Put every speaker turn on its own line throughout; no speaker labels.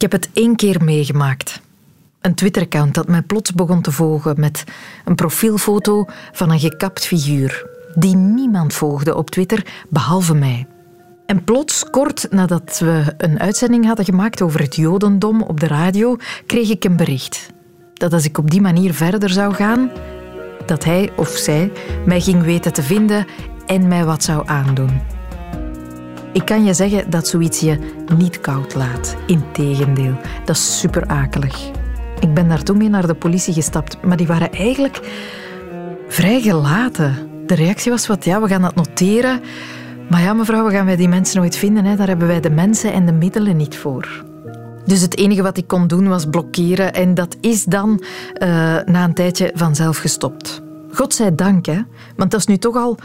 Ik heb het één keer meegemaakt. Een Twitter-account dat mij plots begon te volgen met een profielfoto van een gekapt figuur die niemand volgde op Twitter behalve mij. En plots, kort nadat we een uitzending hadden gemaakt over het Jodendom op de radio, kreeg ik een bericht. Dat als ik op die manier verder zou gaan, dat hij of zij mij ging weten te vinden en mij wat zou aandoen. Ik kan je zeggen dat zoiets je niet koud laat. Integendeel, dat is super akelig. Ik ben daar toen mee naar de politie gestapt, maar die waren eigenlijk vrij gelaten. De reactie was wat, ja, we gaan dat noteren. Maar ja, mevrouw, we gaan wij die mensen nooit vinden. Hè. Daar hebben wij de mensen en de middelen niet voor. Dus het enige wat ik kon doen was blokkeren. En dat is dan uh, na een tijdje vanzelf gestopt. God zij dank, hè. Want dat is nu toch al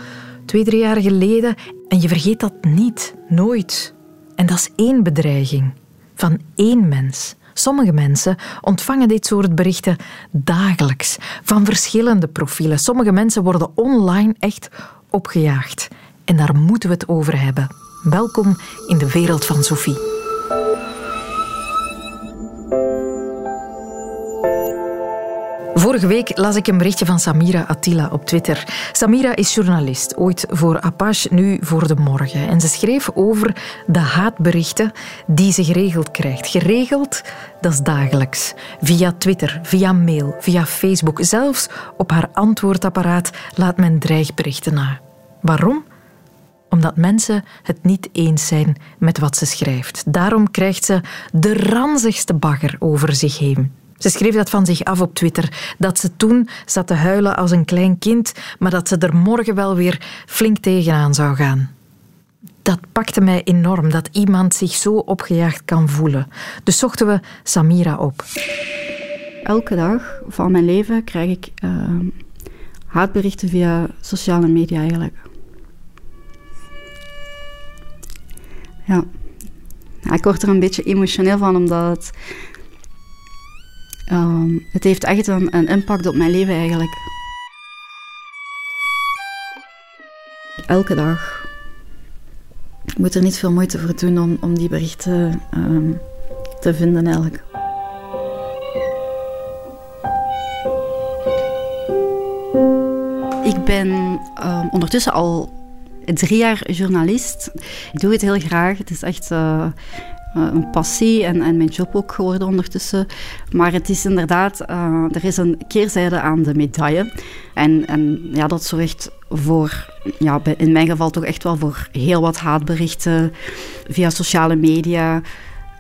twee, drie jaar geleden. En je vergeet dat niet. Nooit. En dat is één bedreiging. Van één mens. Sommige mensen ontvangen dit soort berichten dagelijks. Van verschillende profielen. Sommige mensen worden online echt opgejaagd. En daar moeten we het over hebben. Welkom in de wereld van Sophie. Vorige week las ik een berichtje van Samira Attila op Twitter. Samira is journalist, ooit voor Apache, nu voor De Morgen. En ze schreef over de haatberichten die ze geregeld krijgt. Geregeld, dat is dagelijks. Via Twitter, via mail, via Facebook. Zelfs op haar antwoordapparaat laat men dreigberichten na. Waarom? omdat mensen het niet eens zijn met wat ze schrijft. Daarom krijgt ze de ranzigste bagger over zich heen. Ze schreef dat van zich af op Twitter, dat ze toen zat te huilen als een klein kind, maar dat ze er morgen wel weer flink tegenaan zou gaan. Dat pakte mij enorm, dat iemand zich zo opgejaagd kan voelen. Dus zochten we Samira op.
Elke dag van mijn leven krijg ik uh, haatberichten via sociale media eigenlijk. Ja. Ik word er een beetje emotioneel van, omdat Um, het heeft echt een, een, impact op mijn leven eigenlijk. Elke dag. Ik moet er niet veel moeite voor doen om, om die berichten um, te vinden eigenlijk. Ik ben um, ondertussen al drie jaar journalist. Ik doe het heel graag. Het is echt uh, eh, een passie en, en mijn job ook geworden ondertussen. Maar het is inderdaad, uh, er is een keerzijde aan de medaille. En, en ja, dat zorgt voor, ja, in mijn geval toch echt wel voor heel wat haatberichten via sociale media.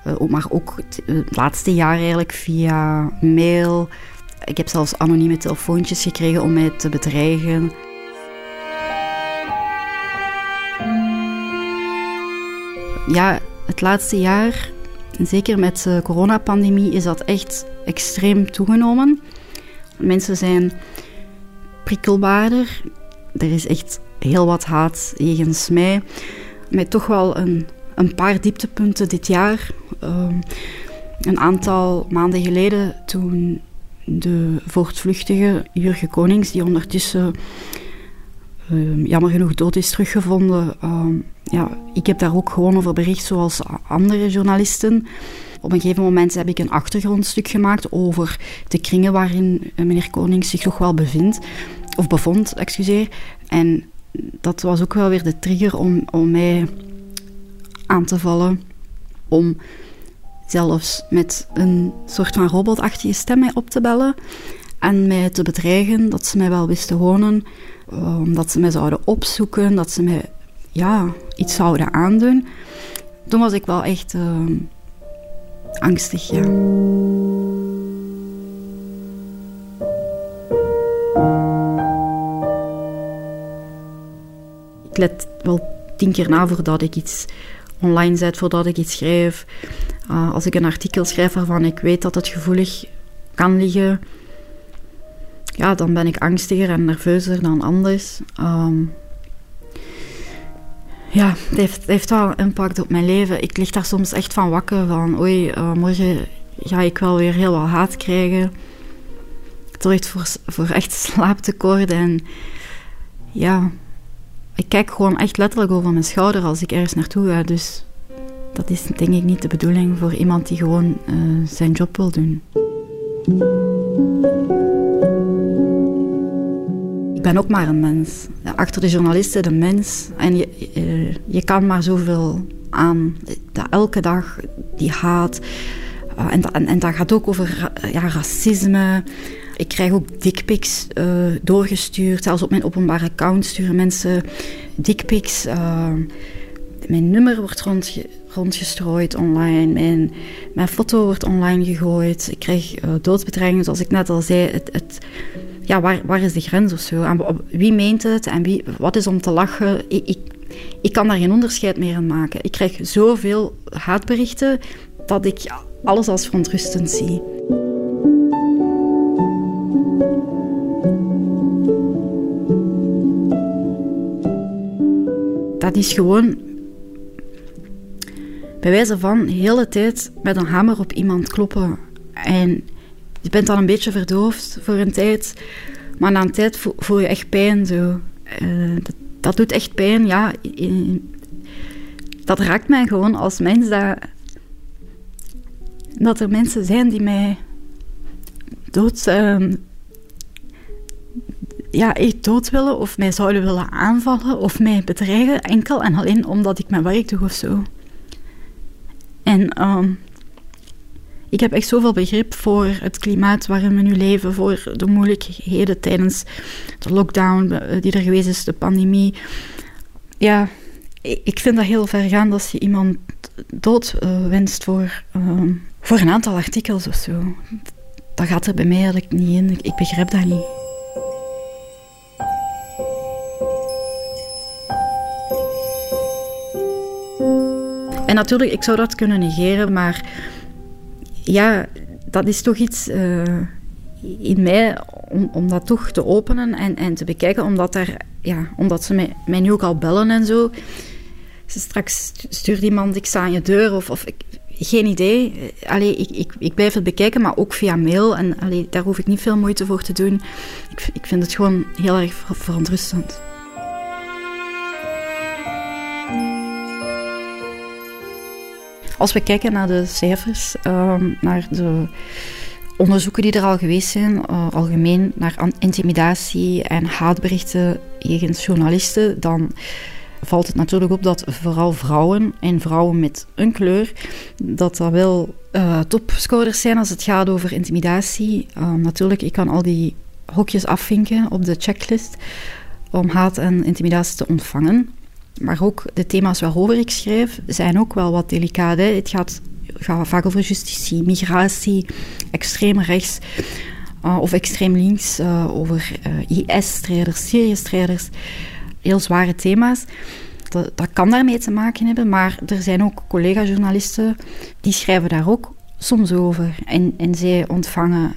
Uh, maar ook het laatste jaar eigenlijk via mail. Ik heb zelfs anonieme telefoontjes gekregen om mij te bedreigen. Ja, het laatste jaar, zeker met de coronapandemie, is dat echt extreem toegenomen. Mensen zijn prikkelbaarder. Er is echt heel wat haat jegens mij. Met toch wel een, een paar dieptepunten dit jaar. Ehm, een aantal maanden geleden, toen de voortvluchtige Jurgen Konings, die ondertussen uh, jammer genoeg dood is teruggevonden. Uh, ja, ik heb daar ook gewoon over bericht, zoals andere journalisten. Op een gegeven moment heb ik een achtergrondstuk gemaakt over de kringen waarin meneer Konings zich toch wel bevindt. Of bevond, excuseer. En dat was ook wel weer de trigger om, om mij aan te vallen. Om zelfs met een soort van robotachtige stem mij op te bellen. En mij te bedreigen dat ze mij wel wisten wonen omdat ze mij zouden opzoeken, dat ze mij ja, iets zouden aandoen. Toen was ik wel echt uh, angstig. Ik let wel tien keer na voordat ik iets online zet, voordat ik iets schrijf. Uh, als ik een artikel schrijf waarvan ik weet dat het gevoelig kan liggen, ja, dan ben ik angstiger en nerveuzer dan anders. Ehm, ja, het heeft, wel impact op mijn leven. Ik lig daar soms echt van wakker van, oei, uh, morgen ga ik wel weer heel wat haat krijgen. Het zorgt voor, voor echt slaaptekort en ja, ik kijk gewoon echt letterlijk over mijn schouder als ik ergens naartoe ga. Dus dat is denk ik niet de bedoeling voor iemand die gewoon uh, zijn job wil doen. Ben ook maar een mens. Achter de journalisten de mens. En je, je kan maar zoveel aan. Dat elke dag die haat. Uh, en, en, en, dat gaat ook over ja, racisme. Ik krijg ook dickpics uh, doorgestuurd. Zelfs op mijn openbare account sturen mensen dickpics. mijn nummer wordt rondge rondgestrooid online. Mijn, mijn foto wordt online gegooid. Ik krijg uh, doodsbedreigingen, zoals ik net al zei. Het, het, ja, waar, waar is de grens of zo? En wie meent het en wie, wat is om te lachen? Ik, ik, ik kan daar geen onderscheid meer in maken. Ik krijg zoveel haatberichten dat ik alles als verontrustend zie. Dat is gewoon bij wijze van hele tijd met een hamer op iemand kloppen. En je bent dan een beetje verdoofd voor een tijd, maar na een tijd voel, je echt pijn. Zo. Uh, dat, doet echt pijn, ja. Dat raakt mij gewoon als mens dat, dat er mensen zijn die mij dood, uh, ja, echt dood willen of mij zouden willen aanvallen of mij bedreigen, enkel en alleen omdat ik mijn werk doe of zo. En um, ik heb echt zoveel begrip voor het klimaat waarin we nu leven, voor de moeilijkheden tijdens de lockdown eh, die er geweest is, de pandemie. Ja, ik vind dat heel ver gaan als je iemand dood uh, wenst voor, uh, voor een aantal artikels of zo. Dat gaat er bij mij eigenlijk niet in. Ik begrijp dat niet. En natuurlijk, ik zou dat kunnen negeren, maar ja, dat is toch iets uh, in mij om, om dat toch te openen en, en te bekijken, omdat, er, ja, omdat ze mij, nu ook al bellen en zo. Ze straks stuurt iemand, ik sta aan je deur of, of ik, geen idee. Allee, ik, ik, ik blijf het bekijken, maar ook via mail. En allee, daar hoef ik niet veel moeite voor te doen. Ik, ik vind het gewoon heel erg verontrustend. Als we kijken naar de cijfers, ehm, naar de onderzoeken die er al geweest zijn, uh, algemeen naar intimidatie en haatberichten jegens journalisten, dan valt het natuurlijk op dat vooral vrouwen en vrouwen met een kleur, dat dat wel uh, topscorers zijn als het gaat over intimidatie. Uh, natuurlijk, ik kan al die hokjes afvinken op de checklist om haat en intimidatie te ontvangen maar ook de thema's waarover ik schrijf zijn ook wel wat delicaat. Hè. Het gaat, gaat vaak over justitie, migratie, extreem rechts uh, of extreem links, uh, over uh, IS-strijders, Syrië-strijders. Heel zware thema's. Dat, dat, kan daarmee te maken hebben, maar er zijn ook collega-journalisten die schrijven daar ook soms over. En, en zij ontvangen,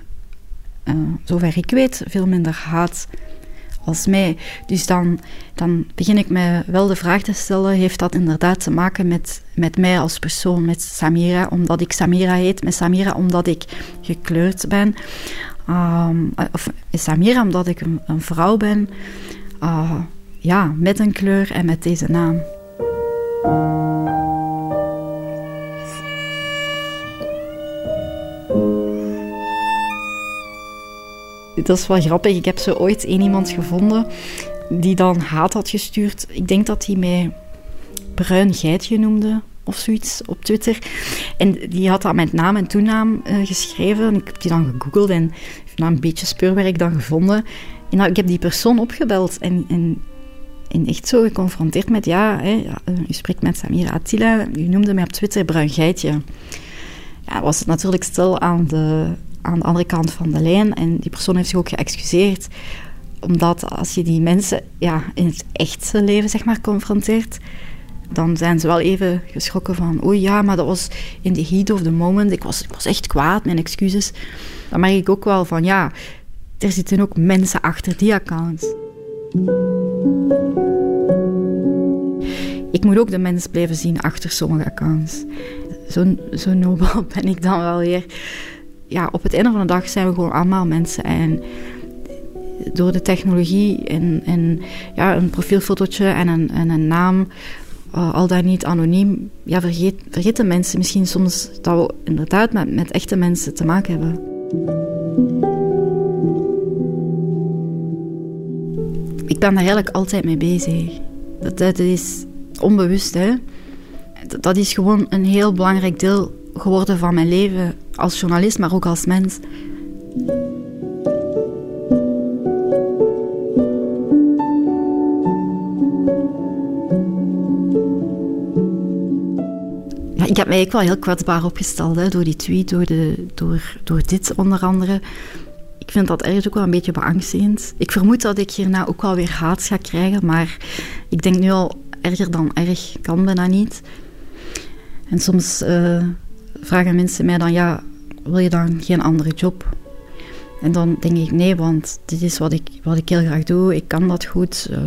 zover ik weet, veel minder haat als mij. Dus dan, dan begin ik me wel de vraag te stellen: heeft dat inderdaad te maken met, met mij als persoon, met Samira, omdat ik Samira heet, met Samira omdat ik gekleurd ben, um, of Samira omdat ik een, vrouw ben, uh, ja, met een kleur en met deze naam. Dat is wel grappig. Ik heb zo ooit één iemand gevonden die dan haat had gestuurd. Ik denk dat hij mij bruin geitje noemde of zoiets op Twitter. En die had dat met naam en toenaam uh, geschreven. Ik heb die dan gegoogeld en na een beetje speurwerk dan gevonden. En nou, ik heb die persoon opgebeld en, en, en echt zo geconfronteerd met... Ja, hè, eh, u spreekt met Samira Attila. U noemde mij op Twitter bruin geitje. Ja, was het natuurlijk stil aan de aan de andere kant van de lijn. En die persoon heeft zich ook geëxcuseerd. Omdat als je die mensen ja, in het echte leven zeg maar, confronteert, dan zijn ze wel even geschrokken van... Oei, ja, maar dat was in the heat of the moment. Ik was, ik was echt kwaad, mijn excuses. Dan merk ik ook wel van, ja, er zitten ook mensen achter die accounts. Ik moet ook de mens blijven zien achter sommige accounts. Zo, zo nobel ben ik dan wel weer ja, op het einde van de dag zijn we gewoon allemaal mensen. En door de technologie en, en ja, een profielfotootje en een, en een naam uh, al dan niet anoniem, ja, vergeet, vergeten mensen misschien soms dat we inderdaad met, met echte mensen te maken hebben. Ik ben daar eigenlijk altijd mee bezig. Dat, dat is onbewust, hè. Dat is gewoon een heel belangrijk deel geworden van mijn leven als journalist, maar ook als mens. ik heb mij wel heel kwetsbaar opgesteld hè, door die tweet, door, de, door, door dit onder andere. Ik vind dat ergens ook wel een beetje beangstigend. Ik vermoed dat ik hierna ook wel weer haat ga krijgen, maar ik denk nu al erger dan erg kan bijna niet. En soms uh, vragen mensen mij dan, ja, wil je dan geen andere job? En dan denk ik, nee, want dit is wat ik, wat ik heel graag doe. Ik kan dat goed. Uh,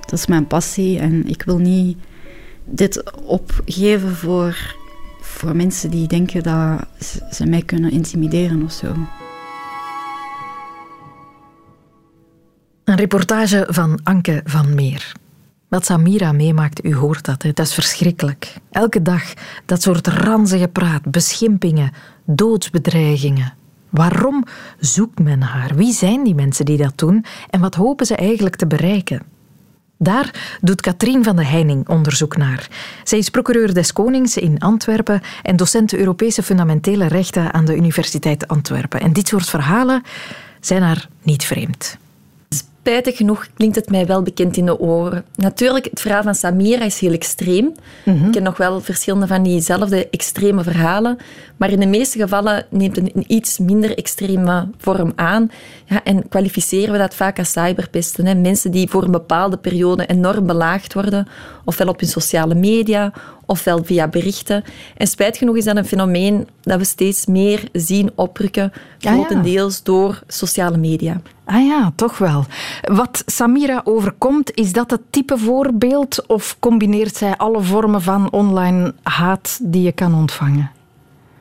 dat is mijn passie en ik wil niet dit opgeven voor, voor mensen die denken dat ze mij kunnen intimideren of zo.
Een reportage van Anke van Meer. Wat Samira meemaakt, u hoort dat, dat is verschrikkelijk. Elke dag dat soort ranzige praat, beschimpingen, doodsbedreigingen. Waarom zoekt men haar? Wie zijn die mensen die dat doen en wat hopen ze eigenlijk te bereiken? Daar doet Katrien van de Heining onderzoek naar. Zij is procureur des Konings in Antwerpen en docent Europese fundamentele rechten aan de Universiteit Antwerpen. En dit soort verhalen zijn haar niet vreemd
spijtig genoeg klinkt het mij wel bekend in de oren. Natuurlijk, het verhaal van Samira is heel extreem. Mhm. Ik ken nog wel verschillende van diezelfde extreme verhalen. Maar in de meeste gevallen neemt het een iets minder extreme vorm aan. Ja, en kwalificeren we dat vaak als cyberpesten. Hè? Mensen die voor een bepaalde periode enorm belaagd worden, ofwel op hun sociale media, ofwel via berichten. En spijt genoeg is dat een fenomeen dat we steeds meer zien oprukken, grotendeels door sociale media.
Ah ja, toch wel. Wat Samira overkomt, is dat het type voorbeeld of combineert zij alle vormen van online haat die je kan ontvangen?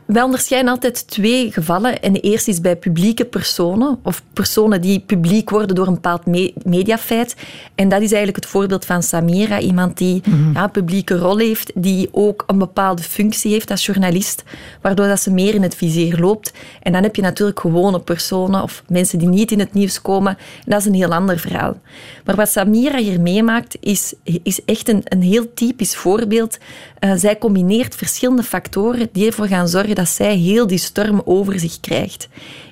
Wij onderscheiden altijd twee gevallen. En de eerste is bij publieke personen, of personen die publiek worden door een bepaald mediafeit. En dat is eigenlijk het voorbeeld van Samira, iemand die mhm. ja, een publieke rol heeft, die ook een bepaalde functie heeft als journalist, waardoor dat ze meer in het vizier loopt. En dan heb je natuurlijk gewone personen of mensen die niet in het nieuws komen. En dat is een heel ander verhaal. Maar wat Samira hier meemaakt, is, is echt een, een heel typisch voorbeeld. Uh, zij combineert verschillende factoren die ervoor gaan zorgen dat zij heel die storm over zich krijgt.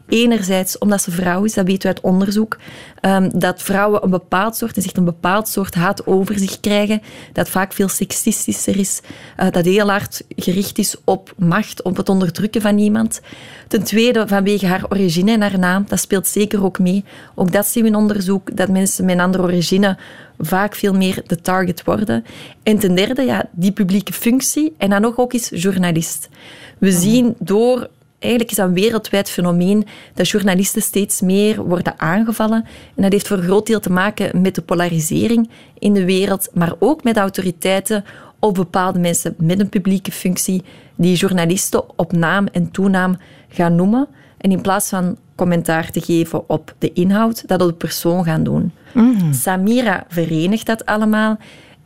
Enerzijds omdat ze vrouw is, dat weten we uit onderzoek, um, dat vrouwen een bepaald soort, en zegt een bepaald soort haat over zich krijgen, dat vaak veel seksistischer is, uh, dat heel hard gericht is op macht, op het onderdrukken van iemand. Ten tweede vanwege haar origine en haar naam, dat speelt zeker ook mee. Ook dat zien we in onderzoek, dat mensen met een andere origine vaak veel meer de target worden. En ten derde, ja, die publieke functie en dan nog ook eens journalist. We mhm. zien door eigenlijk is dat een wereldwijd fenomeen dat journalisten steeds meer worden aangevallen. En dat heeft voor een groot deel te maken met de polarisering in de wereld, maar ook met autoriteiten of bepaalde mensen met een publieke functie die journalisten op naam en toenaam gaan noemen. En in plaats van commentaar te geven op de inhoud, dat op de persoon gaan doen. Mhm. Samira verenigt dat allemaal.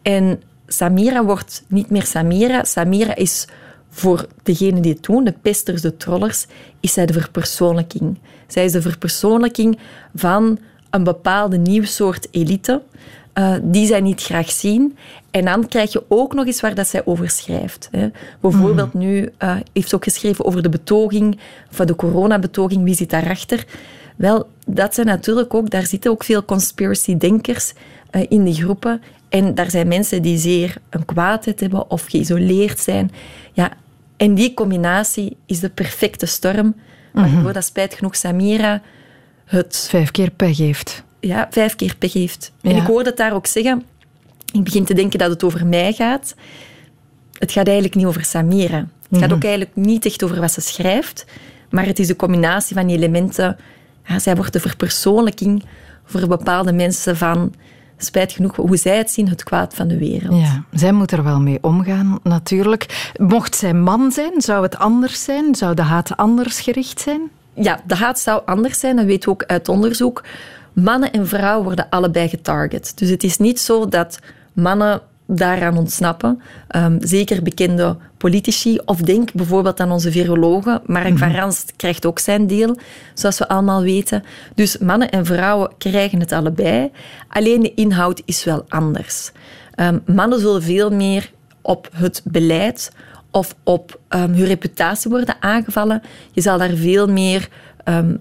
En Samira wordt niet meer Samira. Samira is voor degenen die het doen, de pesters, de trollers, is zij de verpersoonlijking. Zij is de verpersoonlijking van een bepaalde nieuw soort elite, uh, die zij niet graag zien. En dan krijg je ook nog eens waar dat zij over schrijft. Hè. Bijvoorbeeld mhm. nu uh, heeft ze ook geschreven over de betoging, of de coronabetoging, wie zit daarachter? Wel, dat zijn natuurlijk ook, daar zitten ook veel conspiracy-denkers uh, in die groepen. En daar zijn mensen die zeer een kwaadheid hebben of geïsoleerd zijn. Ja, en die combinatie is de perfecte storm. Waardoor mm dat spijt genoeg Samira het...
Vijf keer pech heeft.
Ja, vijf keer pech heeft. En ik hoorde het daar ook zeggen. Ik begin te denken dat het over mij gaat. Het gaat eigenlijk niet over Samira. Het gaat mhm. ook eigenlijk niet echt over wat ze schrijft. Maar het is de combinatie van die elementen. Ja, zij wordt de verpersoonlijking voor bepaalde mensen van spijt genoeg hoe zij het zien, het kwaad van de wereld.
Ja, zij moet er wel mee omgaan, natuurlijk. Mocht zij man zijn, zou het anders zijn? Zou de haat anders gericht zijn?
Ja, de haat zou anders zijn, dat weten we ook uit onderzoek. Mannen en vrouwen worden allebei getarget. Dus het is niet zo dat mannen daaraan ontsnappen. Um, zeker bekende politici. Of denk bijvoorbeeld aan onze virologen. Mark mm van Ranst krijgt ook zijn deel, zoals we allemaal weten. Dus mannen en vrouwen krijgen het allebei. Alleen de inhoud is wel anders. Um, mannen zullen veel meer op het beleid of op um, hun reputatie worden aangevallen. Je zal daar veel meer um,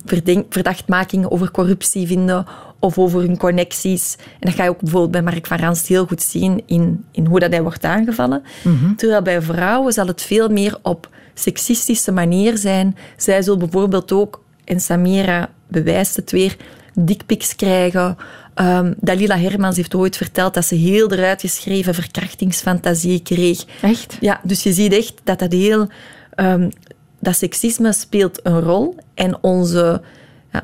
verdachtmakingen over corruptie vinden of over hun connecties. En dat ga je ook bijvoorbeeld bij Mark van Ranst heel goed zien in, in hoe dat hij wordt aangevallen. Mhm. Terwijl bij vrouwen zal het veel meer op seksistische manier zijn. Zij zullen bijvoorbeeld ook, en Samira bewijst het weer, dickpics krijgen. Um, Dalila Hermans heeft ooit verteld dat ze heel eruit geschreven verkrachtingsfantasie kreeg.
Echt?
Ja, dus je ziet echt dat dat heel... Um, dat seksisme speelt een rol en onze ja,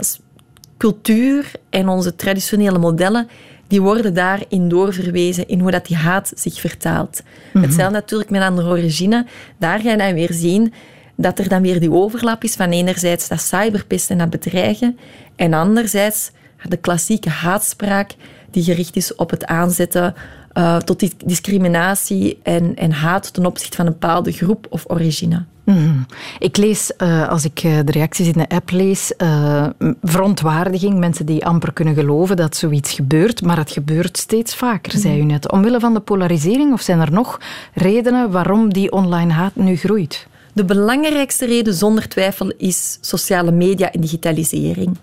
cultuur en onze traditionele modellen die worden daarin doorverwezen in hoe dat die haat zich vertaalt. Mm Hetzelfde natuurlijk met andere origine. Daar ga je dan weer zien dat er dan weer die overlap is van enerzijds dat cyberpest en dat bedreigen en anderzijds de klassieke haatspraak die gericht is op het aanzetten uh, tot discriminatie en, en haat ten opzichte van een bepaalde groep of origine.
Mhm. Ik lees, uh, als ik uh, de reacties in de app lees, uh, verontwaardiging. Mensen die amper kunnen geloven dat zoiets gebeurt. Maar het gebeurt steeds vaker, mm zei u net. Omwille van de polarisering? Of zijn er nog redenen waarom die online haat nu groeit?
De belangrijkste reden zonder twijfel is sociale media en digitalisering.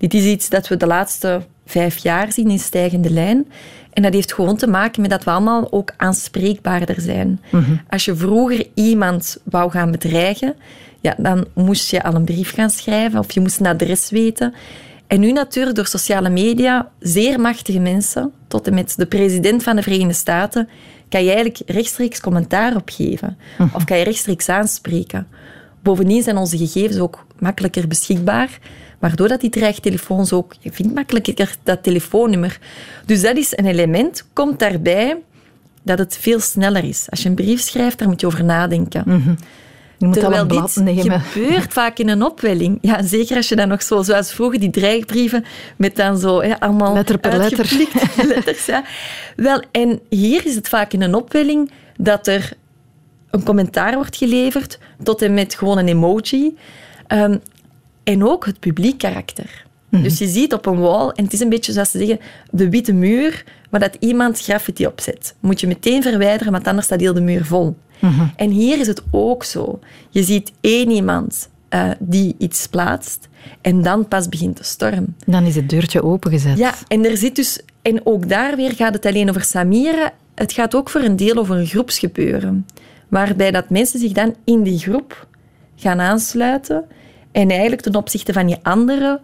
Dit is iets dat we de laatste vijf jaar zien in stijgende lijn. En dat heeft gewoon te maken met dat we allemaal ook aanspreekbaarder zijn. Mhm. Als je vroeger iemand wou gaan bedreigen, ja, dan moest je al een brief gaan schrijven of je moest een adres weten. En nu natuurlijk door sociale media, zeer machtige mensen, tot en met de president van de Verenigde Staten, kan je eigenlijk rechtstreeks commentaar opgeven. Mhm. Of kan je rechtstreeks aanspreken. Bovendien zijn onze gegevens ook makkelijker beschikbaar. Waardoor dat die dreigtelefoons ook... Je vindt makkelijker dat telefoonnummer. Dus dat is een element. Komt daarbij dat het veel sneller is. Als je een brief schrijft, daar moet je over nadenken.
Mm Je moet
Terwijl
al
dit
nemen.
gebeurt vaak in een opwelling. Ja, zeker als je dan nog zo, zoals vroeger, die dreigbrieven met dan zo ja, allemaal
letter per letter.
letters. Ja. Wel, en hier is het vaak in een opwelling dat er een commentaar wordt geleverd tot en met gewoon een emoji. Um, en ook het publiek karakter. Mhm. Dus je ziet op een wall, en het is een beetje zoals ze zeggen, de witte muur waar dat iemand graffiti op zet. Moet je meteen verwijderen, want anders staat heel de muur vol. Mhm. En hier is het ook zo. Je ziet één iemand uh, die iets plaatst en dan pas begint te stormen.
Dan is het deurtje opengezet.
Ja, en er zit dus... En ook daar weer gaat het alleen over Samira. Het gaat ook voor een deel over een groepsgebeuren. Waarbij dat mensen zich dan in die groep gaan aansluiten en eigenlijk ten opzichte van die anderen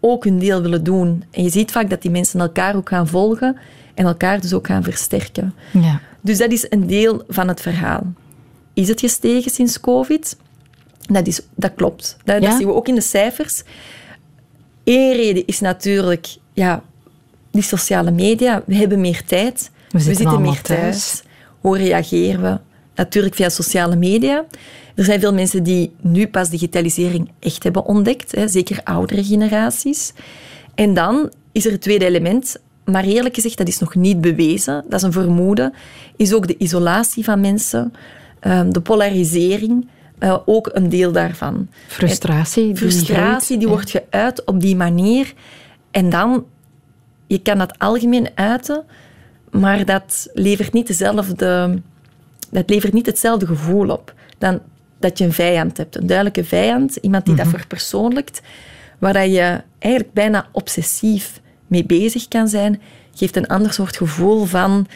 ook hun deel willen doen. En je ziet vaak dat die mensen elkaar ook gaan volgen en elkaar dus ook gaan versterken.
Ja.
Dus dat is een deel van het verhaal. Is het gestegen sinds COVID? Dat, is, dat klopt. Dat, dat zien we ook in de cijfers. Eén reden is natuurlijk ja, die sociale media. We hebben meer tijd.
We zitten,
meer thuis. thuis. Hoe reageren we? Natuurlijk via sociale media. Er zijn veel mensen die nu pas digitalisering echt hebben ontdekt, hè, zeker oudere generaties. En dan is er het tweede element, maar eerlijk gezegd, dat is nog niet bewezen, dat is een vermoeden, is ook de isolatie van mensen, ehm, de polarisering, uh, ook een deel daarvan.
Frustratie. Die
frustratie, die wordt geuit op die manier. En dan, je kan dat algemeen uiten, maar dat levert niet dezelfde... Dat levert niet hetzelfde gevoel op. Dan dat je een vijand hebt. Een duidelijke vijand, iemand die dat mhm. verpersoonlijkt, waar dat je eigenlijk bijna obsessief mee bezig kan zijn, geeft een ander soort gevoel van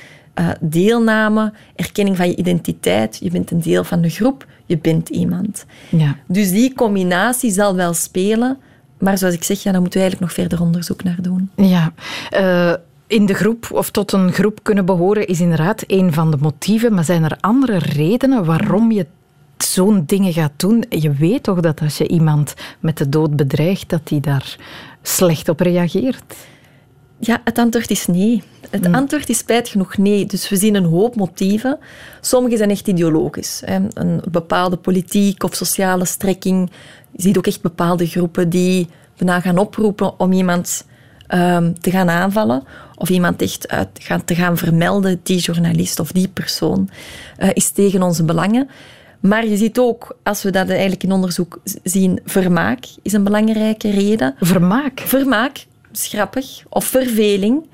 uh, deelname, erkenning van je identiteit. Je bent een deel van de groep, je bent iemand.
Ja.
Dus die combinatie zal wel spelen, maar zoals ik zeg, ja, daar moeten we eigenlijk nog verder onderzoek naar doen.
Ja. Uh in de groep of tot een groep kunnen behoren is inderdaad een van de motieven. Maar zijn er andere redenen waarom je zo'n dingen gaat doen. Je weet toch dat als je iemand met de dood bedreigt, dat die daar slecht op reageert?
Ja, het antwoord is nee. Het hmm. antwoord is spijt genoeg nee. Dus we zien een hoop motieven. Sommige zijn echt ideologisch. Een bepaalde politiek of sociale strekking. Je ziet ook echt bepaalde groepen die bijna gaan oproepen om iemand ehm, te gaan aanvallen of iemand echt uit, gaan, te gaan vermelden, die journalist of die persoon uh, is tegen onze belangen. Maar je ziet ook, als we dat eigenlijk in onderzoek zien, vermaak is een belangrijke reden.
Vermaak?
Vermaak, schrappig. Of verveling.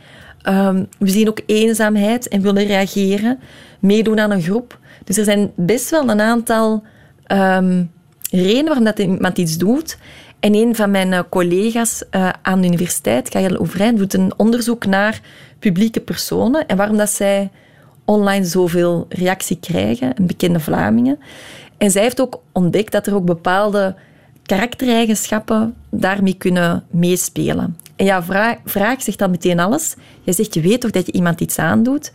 Um, we zien ook eenzaamheid en willen reageren, meedoen aan een groep. Dus er zijn best wel een aantal um, redenen waarom dat iemand iets doet. En een van mijn eh, collega's uh, aan de universiteit, Kajel Ouvrijn, doet een onderzoek naar publieke personen en waarom dat zij online zoveel reactie krijgen, een bekende Vlamingen. En zij heeft ook ontdekt dat er ook bepaalde karaktereigenschappen daarmee kunnen meespelen. En ja, vraag, vraag zegt dan meteen alles. Je zegt, je weet toch dat je iemand iets aandoet?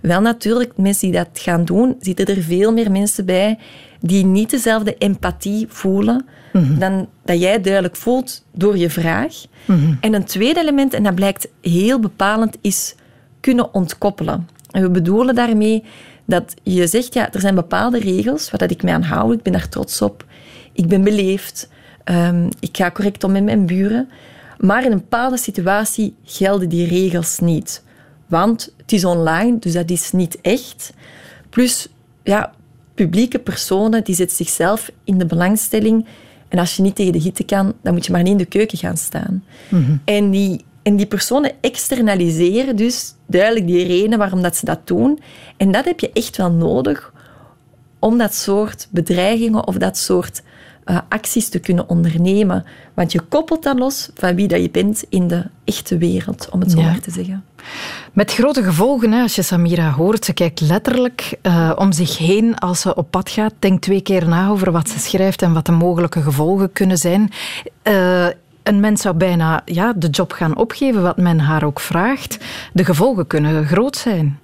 Wel natuurlijk, mensen die dat gaan doen, zitten er veel meer mensen bij die niet dezelfde empathie voelen mhm. dan dat jij duidelijk voelt door je vraag. Mhm. En een tweede element, en dat blijkt heel bepalend, is kunnen ontkoppelen. En we bedoelen daarmee dat je zegt, ja, er zijn bepaalde regels waar dat ik mij aan hou, ik ben daar trots op, ik ben beleefd, um, ik ga correct om met mijn buren. Maar in een bepaalde situatie gelden die regels niet. Want het is online, dus dat is niet echt. Plus, ja, publieke personen die zetten zichzelf in de belangstelling. En als je niet tegen de hitte kan, dan moet je maar niet in de keuken gaan staan. Mhm. En, die, en die personen externaliseren dus duidelijk die reden waarom dat ze dat doen. En dat heb je echt wel nodig om dat soort bedreigingen of dat soort uh, acties te kunnen ondernemen. Want je koppelt dat los van wie dat je bent in de echte wereld, om het zo maar te zeggen.
Met grote gevolgen, hè, als je Samira hoort. Ze kijkt letterlijk uh, om zich heen als ze op pad gaat. Denkt twee keer na over wat ze schrijft en wat de mogelijke gevolgen kunnen zijn. Uh, een mens zou bijna ja, de job gaan opgeven, wat men haar ook vraagt. De gevolgen kunnen groot zijn.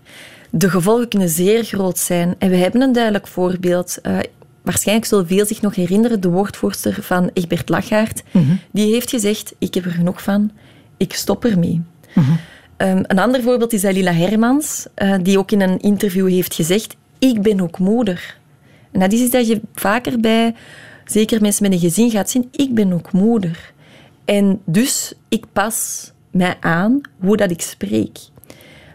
De gevolgen kunnen zeer groot zijn. En we hebben een duidelijk voorbeeld. Uh, waarschijnlijk zullen veel zich nog herinneren, de woordvoerster van Egbert Lachaert, mm die heeft gezegd, ik heb er genoeg van, ik stop ermee. Mm een ander voorbeeld is Alila Hermans, uh, die ook in een interview heeft gezegd, ik ben ook moeder. En dat is iets dat je vaker bij, zeker mensen met een gezin, gaat zien, ik ben ook moeder. En dus, ik pas mij aan hoe dat ik spreek.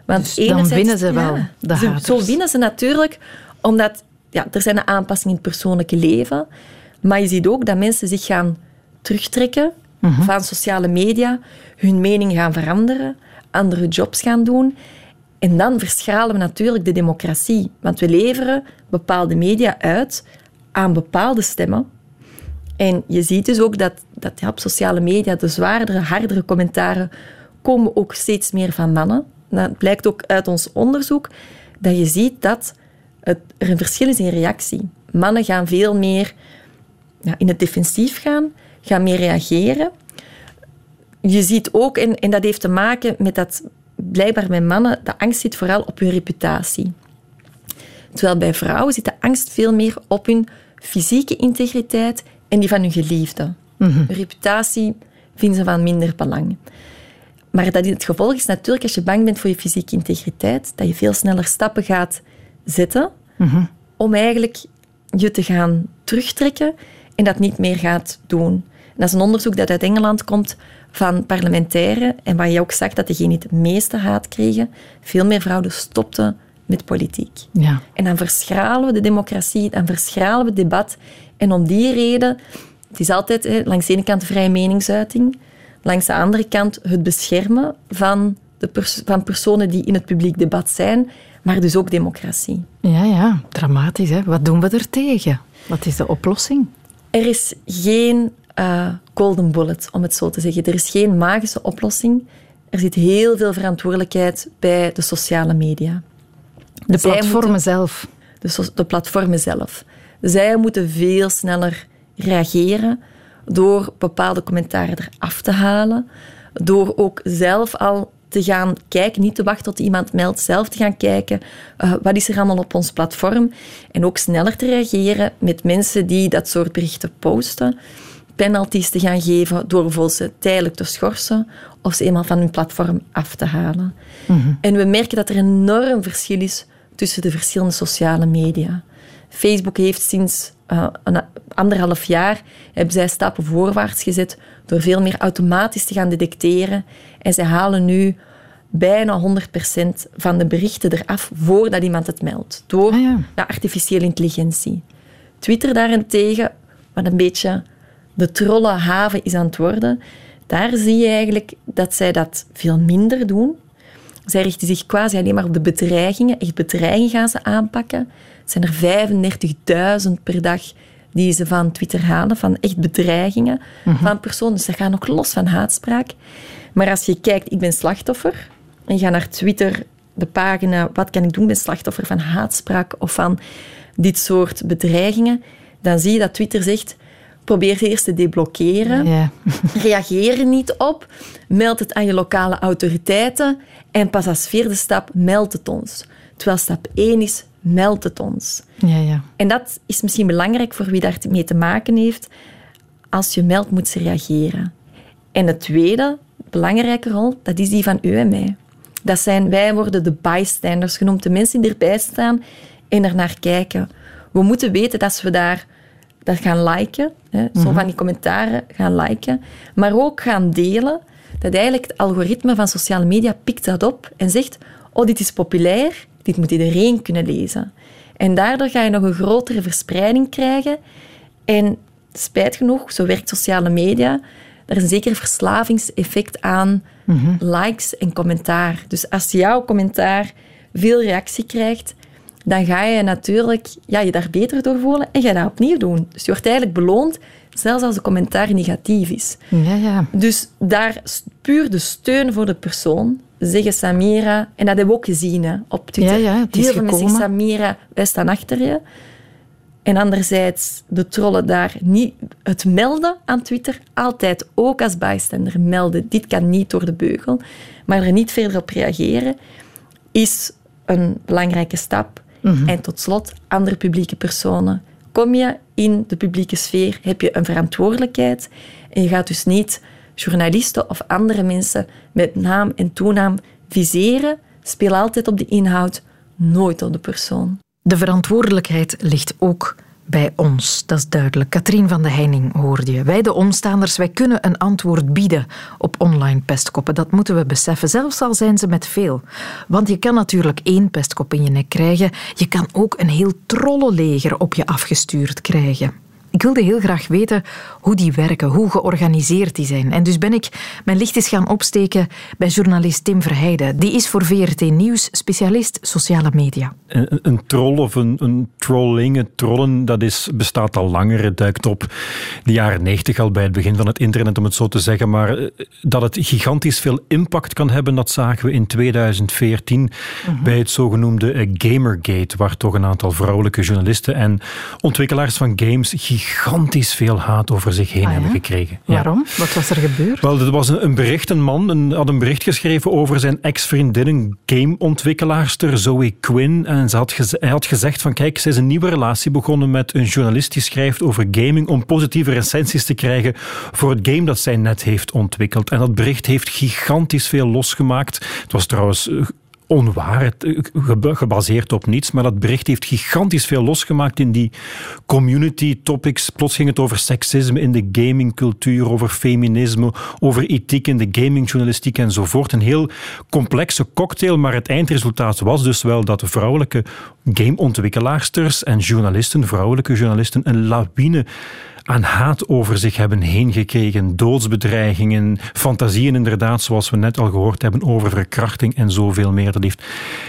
Want dus dan winnen ze wel, de haters.
Zo winnen ze natuurlijk, omdat ja, er zijn aanpassingen in het persoonlijke leven. Maar je ziet ook dat mensen zich gaan terugtrekken mhm. van sociale media, hun mening gaan veranderen, andere jobs gaan doen. En dan verschalen we natuurlijk de democratie. Want we leveren bepaalde media uit aan bepaalde stemmen. En je ziet dus ook dat, dat ja, op sociale media de zwaardere, hardere commentaren komen ook steeds meer van mannen. Dat blijkt ook uit ons onderzoek dat je ziet dat het, er een verschil is in reactie. Mannen gaan veel meer ja, in het defensief gaan, gaan meer reageren. Je ziet ook, en, en dat heeft te maken met dat blijkbaar bij mannen, de angst zit vooral op hun reputatie. Terwijl bij vrouwen zit de angst veel meer op hun fysieke integriteit en die van hun geliefde. Mm Hun reputatie vinden ze van minder belang. Maar dat het gevolg is natuurlijk, als je bang bent voor je fysieke integriteit, dat je veel sneller stappen gaat zetten mhm. om eigenlijk je te gaan terugtrekken en dat niet meer gaat doen. En dat is een onderzoek dat uit Engeland komt van parlementairen en waar je ook zag dat degenen die het meeste haat kregen, veel meer vrouwen stopten met politiek. Ja. En dan verschralen we de democratie, dan verschralen we het debat. En om die reden, het is altijd hè, langs de ene kant vrije meningsuiting, langs de andere kant het beschermen van, de van personen die in het publiek debat zijn, maar dus ook democratie.
Ja, ja, dramatisch. Hè? Wat doen we er tegen? Wat is de oplossing?
Er is geen uh, golden bullet, om het zo te zeggen. Er is geen magische oplossing. Er zit heel veel verantwoordelijkheid bij de sociale media.
De platformen zelf.
De, de platformen zelf. Zij moeten veel sneller reageren door bepaalde commentaren eraf te halen, door ook zelf al te gaan kijken, niet te wachten tot iemand meldt, zelf te gaan kijken uh, wat is er allemaal op ons platform en ook sneller te reageren met mensen die dat soort berichten posten, penalties te gaan geven door bijvoorbeeld ze tijdelijk te schorsen of ze eenmaal van hun platform af te halen. Mhm. En we merken dat er enorm verschil is tussen de verschillende sociale media. Facebook heeft sinds uh, een anderhalf jaar hebben zij stappen voorwaarts gezet door veel meer automatisch te gaan detecteren. En zij halen nu bijna 100% van de berichten eraf voordat iemand het meldt. Door ah, ja. artificiële intelligentie. Twitter daarentegen, wat een beetje de trollenhaven is aan het worden, daar zie je eigenlijk dat zij dat veel minder doen. Zij richten zich quasi alleen maar op de bedreigingen. Echt bedreigingen gaan ze aanpakken. Zijn er 35.000 per dag die ze van Twitter halen, van echt bedreigingen mhm. van personen. Dus dat gaat nog los van haatspraak. Maar als je kijkt, ik ben slachtoffer, en je gaat naar Twitter, de pagina, wat kan ik doen, ben slachtoffer van haatspraak of van dit soort bedreigingen, dan zie je dat Twitter zegt, probeer ze eerst te deblokkeren, ja. reageer er niet op, meld het aan je lokale autoriteiten en pas als vierde stap meld het ons. Terwijl stap 1 is, meld het ons.
Ja, ja.
En dat is misschien belangrijk voor wie daar mee te maken heeft. Als je meldt, moet ze reageren. En de tweede belangrijke rol, dat is die van u en mij. Dat zijn, wij worden de bystanders genoemd, de mensen die erbij staan en er naar kijken. We moeten weten dat we daar dat gaan liken, hè, zo mhm. van die commentaren gaan liken, maar ook gaan delen, dat eigenlijk het algoritme van sociale media pikt dat op en zegt, oh, dit is populair, dit moet iedereen kunnen lezen. En daardoor ga je nog een grotere verspreiding krijgen. En spijt genoeg, zo werkt sociale media, er is een zeker verslavingseffect aan mhm. likes en commentaar. Dus als jouw commentaar veel reactie krijgt, dan ga je natuurlijk ja, je daar beter door voelen en ga je dat opnieuw doen. Dus je wordt eigenlijk beloond, zelfs als de commentaar negatief is.
Ja, ja.
Dus daar puur de steun voor de persoon, zeggen Samira, en dat hebben we ook gezien hè, op Twitter.
Ja, ja, het
is
Heel veel mensen
zeggen Samira, wij staan achter je. En anderzijds de trollen daar niet het melden aan Twitter, altijd ook als bijstander melden. Dit kan niet door de beugel, maar er niet verder op reageren, is een belangrijke stap. Mhm. En tot slot, andere publieke personen. Kom je in de publieke sfeer, heb je een verantwoordelijkheid en je gaat dus niet journalisten of andere mensen met naam en toenaam viseren. Speel altijd op de inhoud, nooit op de persoon.
De verantwoordelijkheid ligt ook bij ons, dat is duidelijk. Katrien van de Heining hoorde je. Wij, de omstaanders, wij kunnen een antwoord bieden op online pestkoppen. Dat moeten we beseffen, zelfs al zijn ze met veel. Want je kan natuurlijk één pestkop in je nek krijgen. Je kan ook een heel trollenleger op je afgestuurd krijgen. Ik wilde heel graag weten hoe die werken, hoe georganiseerd die zijn. En dus ben ik mijn licht eens gaan opsteken bij journalist Tim Verheijden. Die is voor VRT Nieuws specialist sociale media.
Een, een troll of een, een trolling, een trollen, dat is, bestaat al langer. Het duikt op de jaren negentig al bij het begin van het internet, om het zo te zeggen. Maar eh, dat het gigantisch veel impact kan hebben, dat zagen we in 2014 mhm. bij het zogenoemde eh, Gamergate, waar toch een aantal vrouwelijke journalisten en ontwikkelaars van games gigantisch gigantisch veel haat over zich heen ah, hebben gekregen.
Waarom? Wat was er gebeurd?
Wel, er was een, bericht, een man een, had een bericht geschreven over zijn ex-vriendin, een gameontwikkelaarster, Zoe Quinn. En ze had hij had gezegd van, kijk, ze is een nieuwe relatie begonnen met een journalist die schrijft over gaming om positieve recensies te krijgen voor het game dat zij net heeft ontwikkeld. En dat bericht heeft gigantisch veel losgemaakt. Het was trouwens eh, onwaar, gebaseerd op niets, maar dat bericht heeft gigantisch veel losgemaakt in die community topics. Plots ging het over seksisme in de gamingcultuur, over feminisme, over ethiek in de gamingjournalistiek enzovoort. Een heel complexe cocktail, maar het eindresultaat was dus wel dat vrouwelijke gameontwikkelaarsters en journalisten, vrouwelijke journalisten, een lawine aan haat over zich hebben heen gekregen. Doodsbedreigingen, fantasieën inderdaad, zoals we net al gehoord hebben, over verkrachting en zoveel meer. Dat heeft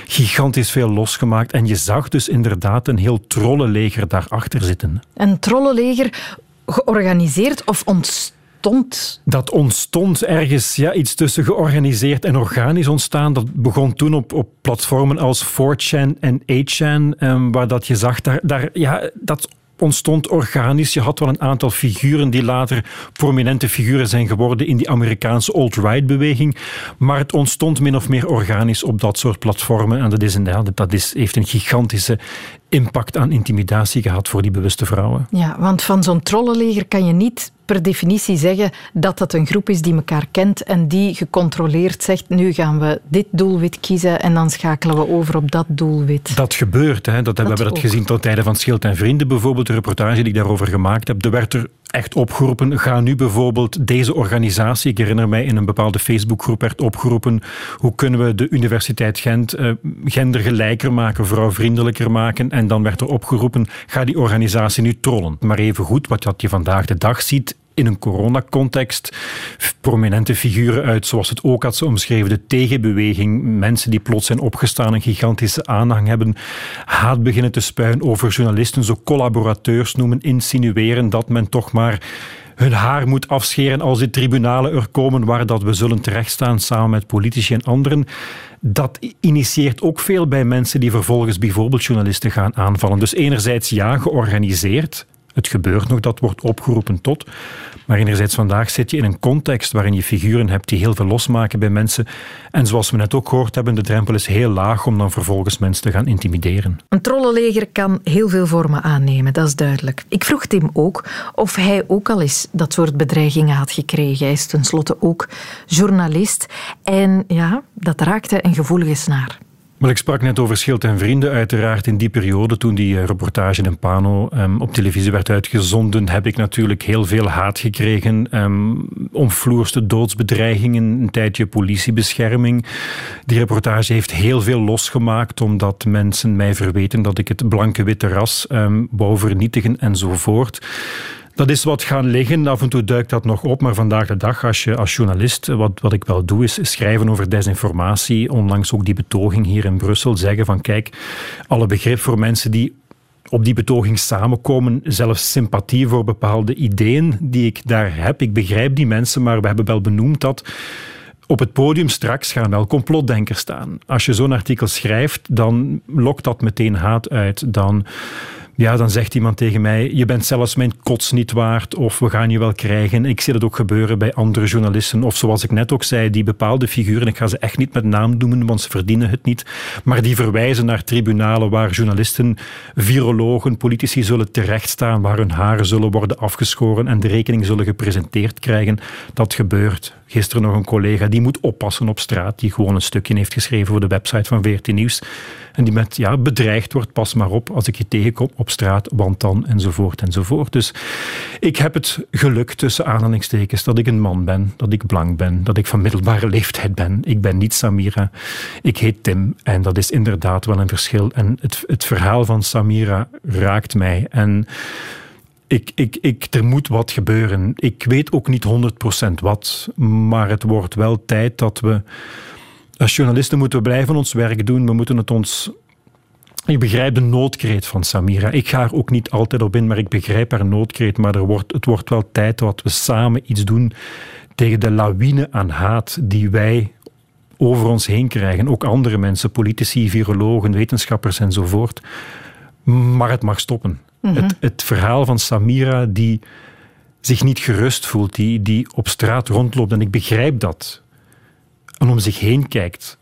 gigantisch veel losgemaakt. En je zag dus inderdaad een heel trollenleger daarachter zitten.
Een trollenleger georganiseerd of ontstond?
Dat ontstond ergens ja, iets tussen georganiseerd en organisch ontstaan. Dat begon toen op, op platformen als 4chan en 8chan, eh, waar dat je zag, daar, daar, ja, dat ontstond organisch. Je had wel een aantal figuren die later prominente figuren zijn geworden in die Amerikaanse alt-right-beweging. Maar het ontstond min of meer organisch op dat soort platformen. En dat, is, dat is, heeft een gigantische impact aan intimidatie gehad voor die bewuste vrouwen.
Ja, want van zo'n trollenleger kan je niet per definitie zeggen dat dat een groep is die elkaar kent en die gecontroleerd zegt nu gaan we dit doelwit kiezen en dan schakelen we over op dat doelwit.
Dat gebeurt. Hè. Dat, we hebben dat gezien tot tijden van Schild en Vrienden bijvoorbeeld, de reportage die ik daarover gemaakt heb. Er werd er echt opgeroepen, ga nu bijvoorbeeld deze organisatie, ik herinner mij in een bepaalde Facebookgroep werd opgeroepen, hoe kunnen we de Universiteit Gent uh, gendergelijker maken, vrouwvriendelijker maken? En dan werd er opgeroepen, ga die organisatie nu trollen. Maar even goed, wat je vandaag de dag ziet in een coronacontext prominente figuren uit, zoals het ook had ze omschreven, de tegenbeweging, mensen die plots zijn opgestaan, een gigantische aanhang hebben, haat beginnen te spuien over journalisten, zo collaborateurs noemen, insinueren dat men toch maar hun haar moet afscheren als de tribunalen er komen waar dat we zullen terechtstaan samen met politici en anderen. Dat initieert ook veel bij mensen die vervolgens bijvoorbeeld journalisten gaan aanvallen. Dus enerzijds ja, georganiseerd, het gebeurt nog, dat wordt opgeroepen tot. Maar enerzijds vandaag zit je in een context waarin je figuren hebt die heel veel losmaken bij mensen. En zoals we net ook gehoord hebben, de drempel is heel laag om dan vervolgens mensen te gaan intimideren.
Een trollenleger kan heel veel vormen aannemen, dat is duidelijk. Ik vroeg Tim ook of hij ook al eens dat soort bedreigingen had gekregen. Hij is tenslotte ook journalist. En ja, dat raakte een gevoelige snaar.
Maar ik sprak net over Schild en Vrienden. Uiteraard in die periode, toen die eh, reportage in Pano um, op televisie werd uitgezonden, heb ik natuurlijk heel veel haat gekregen. Um, omvloerste doodsbedreigingen, een tijdje politiebescherming. Die reportage heeft heel veel losgemaakt, omdat mensen mij verweten dat ik het blanke-witte ras um, wou vernietigen enzovoort. Dat is wat gaan liggen. Af en toe duikt dat nog op. Maar vandaag de dag, als je als journalist, wat, wat ik wel doe, is schrijven over desinformatie. Onlangs ook die betoging hier in Brussel. Zeggen van kijk, alle begrip voor mensen die op die betoging samenkomen, zelfs sympathie voor bepaalde ideeën die ik daar heb. Ik begrijp die mensen, maar we hebben wel benoemd dat op het podium straks gaan wel complotdenkers staan. Als je zo'n artikel schrijft, dan lokt dat meteen haat uit. Dan ja, dan zegt iemand tegen mij: Je bent zelfs mijn kots niet waard, of we gaan je wel krijgen. Ik zie dat ook gebeuren bij andere journalisten. Of zoals ik net ook zei, die bepaalde figuren, ik ga ze echt niet met naam noemen, want ze verdienen het niet. Maar die verwijzen naar tribunalen waar journalisten, virologen, politici zullen terechtstaan, waar hun haren zullen worden afgeschoren en de rekening zullen gepresenteerd krijgen. Dat gebeurt. Gisteren nog een collega die moet oppassen op straat, die gewoon een stukje heeft geschreven voor de website van VRT Nieuws. En die met ja, bedreigd wordt, pas maar op als ik je tegenkom op straat, want dan enzovoort enzovoort. Dus ik heb het geluk tussen aanhalingstekens dat ik een man ben, dat ik blank ben, dat ik van middelbare leeftijd ben. Ik ben niet Samira, ik heet Tim en dat is inderdaad wel een verschil. En het, het verhaal van Samira raakt mij en ik, ik, ik, er moet wat gebeuren. Ik weet ook niet 100% wat, maar het wordt wel tijd dat we. Als journalisten moeten we blijven ons werk doen. We moeten het ons. Ik begrijp de noodkreet van Samira. Ik ga er ook niet altijd op in, maar ik begrijp haar noodkreet. Maar er wordt, het wordt wel tijd dat we samen iets doen tegen de lawine aan haat die wij over ons heen krijgen. Ook andere mensen, politici, virologen, wetenschappers enzovoort. Maar het mag stoppen. Mhm. het, het, verhaal van Samira die zich niet gerust voelt, die, die op straat rondloopt. En ik begrijp dat. En om zich heen kijkt,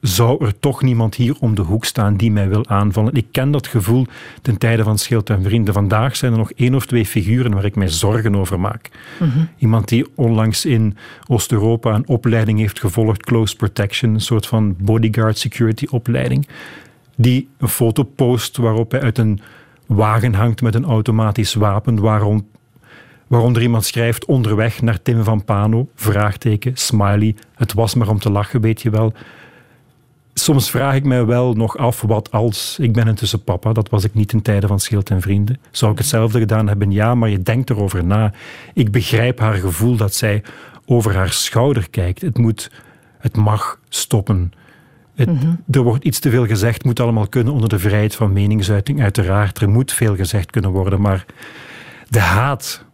zou er toch niemand hier om de hoek staan die mij wil aanvallen. Ik ken dat gevoel ten tijde van Schild en Vrienden. Vandaag zijn er nog één of twee figuren waar ik mij zorgen over maak. Mhm. Iemand die onlangs in Oost-Europa een opleiding heeft gevolgd, Close Protection, een soort van bodyguard security opleiding, die een foto post waarop hij uit een wagen hangt met een automatisch wapen waarom, waaronder iemand schrijft onderweg naar Tim van Pano, vraagteken, smiley, het was maar om te lachen, weet je wel. Soms vraag ik mij wel nog af wat als. Ik ben intussen papa, dat was ik niet in tijden van Schild en Vrienden. Zou ik hetzelfde gedaan hebben? Ja, maar je denkt erover na. Ik begrijp haar gevoel dat zij over haar schouder kijkt. Het moet, het mag stoppen. Mhm. Er wordt iets te veel gezegd, moet allemaal kunnen onder de vrijheid van meningsuiting. Uiteraard, er moet veel gezegd kunnen worden, maar de haat,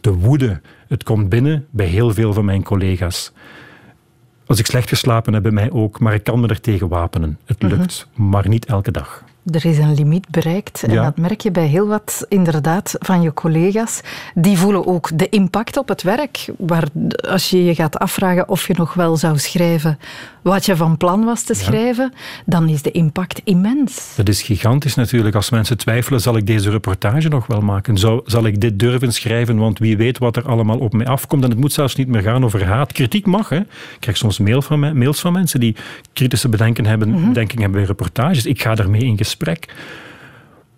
de woede, het komt binnen bij heel veel van mijn collega's. Als ik slecht geslapen heb, bij mij ook, maar ik kan me er tegen wapenen. Het mhm. lukt, maar niet elke dag.
Er is een limiet bereikt en dat merk je bij heel wat inderdaad van je collega's. Die voelen ook de impact op het werk. Waar, als je je gaat afvragen of je nog wel zou schrijven wat je van plan was te schrijven, dan is de impact immens.
Dat is gigantisch natuurlijk. Als mensen twijfelen, zal ik deze reportage nog wel maken? Zal, zal ik dit durven schrijven? Want wie weet wat er allemaal op mij afkomt. En het moet zelfs niet meer gaan over haat. Kritiek mag. Hè. Ik krijg soms mail van mails van mensen die kritische bedenken hebben, mm bedenking hebben bij reportages. Ik ga daarmee in gesprek.